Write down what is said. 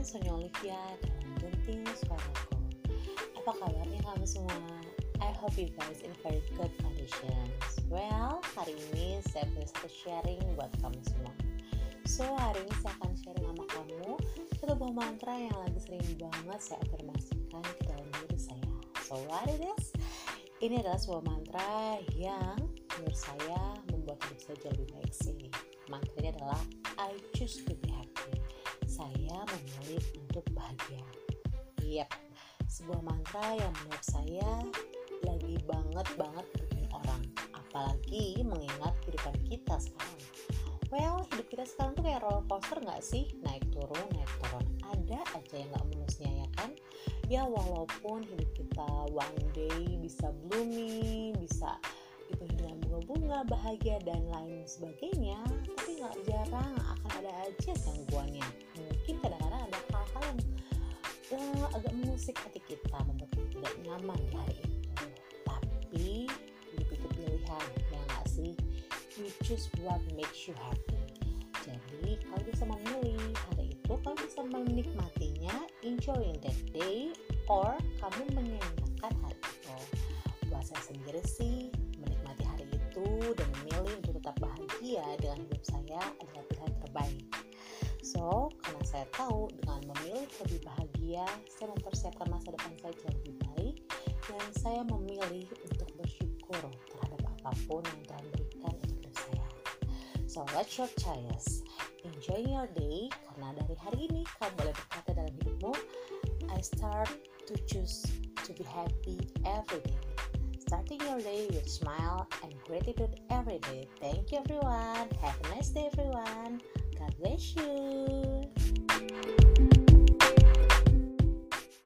dengan Sonia Olivia dalam Genting Suaraku. Apa kabarnya kamu semua? I hope you guys in very good conditions. Well, hari ini saya punya sharing buat kamu semua. So, hari ini saya akan sharing sama kamu satu buah mantra yang lagi sering banget saya afirmasikan ke dalam diri saya. So, what it is? Ini adalah sebuah mantra yang menurut saya membuat hidup saya jauh lebih baik sih. Mantranya adalah I choose to be happy. Saya memilih untuk bahagia. Yap, sebuah mantra yang menurut saya lagi banget banget bikin orang. Apalagi mengingat kehidupan kita sekarang. Well, hidup kita sekarang tuh kayak roller coaster nggak sih? Naik turun, naik turun. Ada aja yang nggak mulusnya ya kan? Ya walaupun hidup kita one day bisa blooming, bunga-bunga, bahagia dan lain sebagainya, tapi nggak jarang akan ada aja gangguannya. Mungkin kadang-kadang ada hal-hal yang uh, agak mengusik hati kita, membuat kita tidak nyaman hari itu. Tapi itu pilihan, ya nggak sih? You choose what makes you happy. Jadi kalau bisa memilih hari itu, kamu bisa menikmatinya, enjoying that day, or kamu menyenangkan hari itu. Buat sendiri sih, dan memilih untuk tetap bahagia dengan hidup saya adalah pilihan terbaik. So, karena saya tahu dengan memilih lebih bahagia, saya mempersiapkan masa depan saya jauh lebih baik dan saya memilih untuk bersyukur terhadap apa pun yang Tuhan berikan untuk hidup saya. So, what's your choice? Enjoy your day karena dari hari ini kamu boleh berkata dalam hidupmu, I start to choose to be happy every day. Day with smile and gratitude every day. Thank you everyone. Have a nice day everyone. God bless you.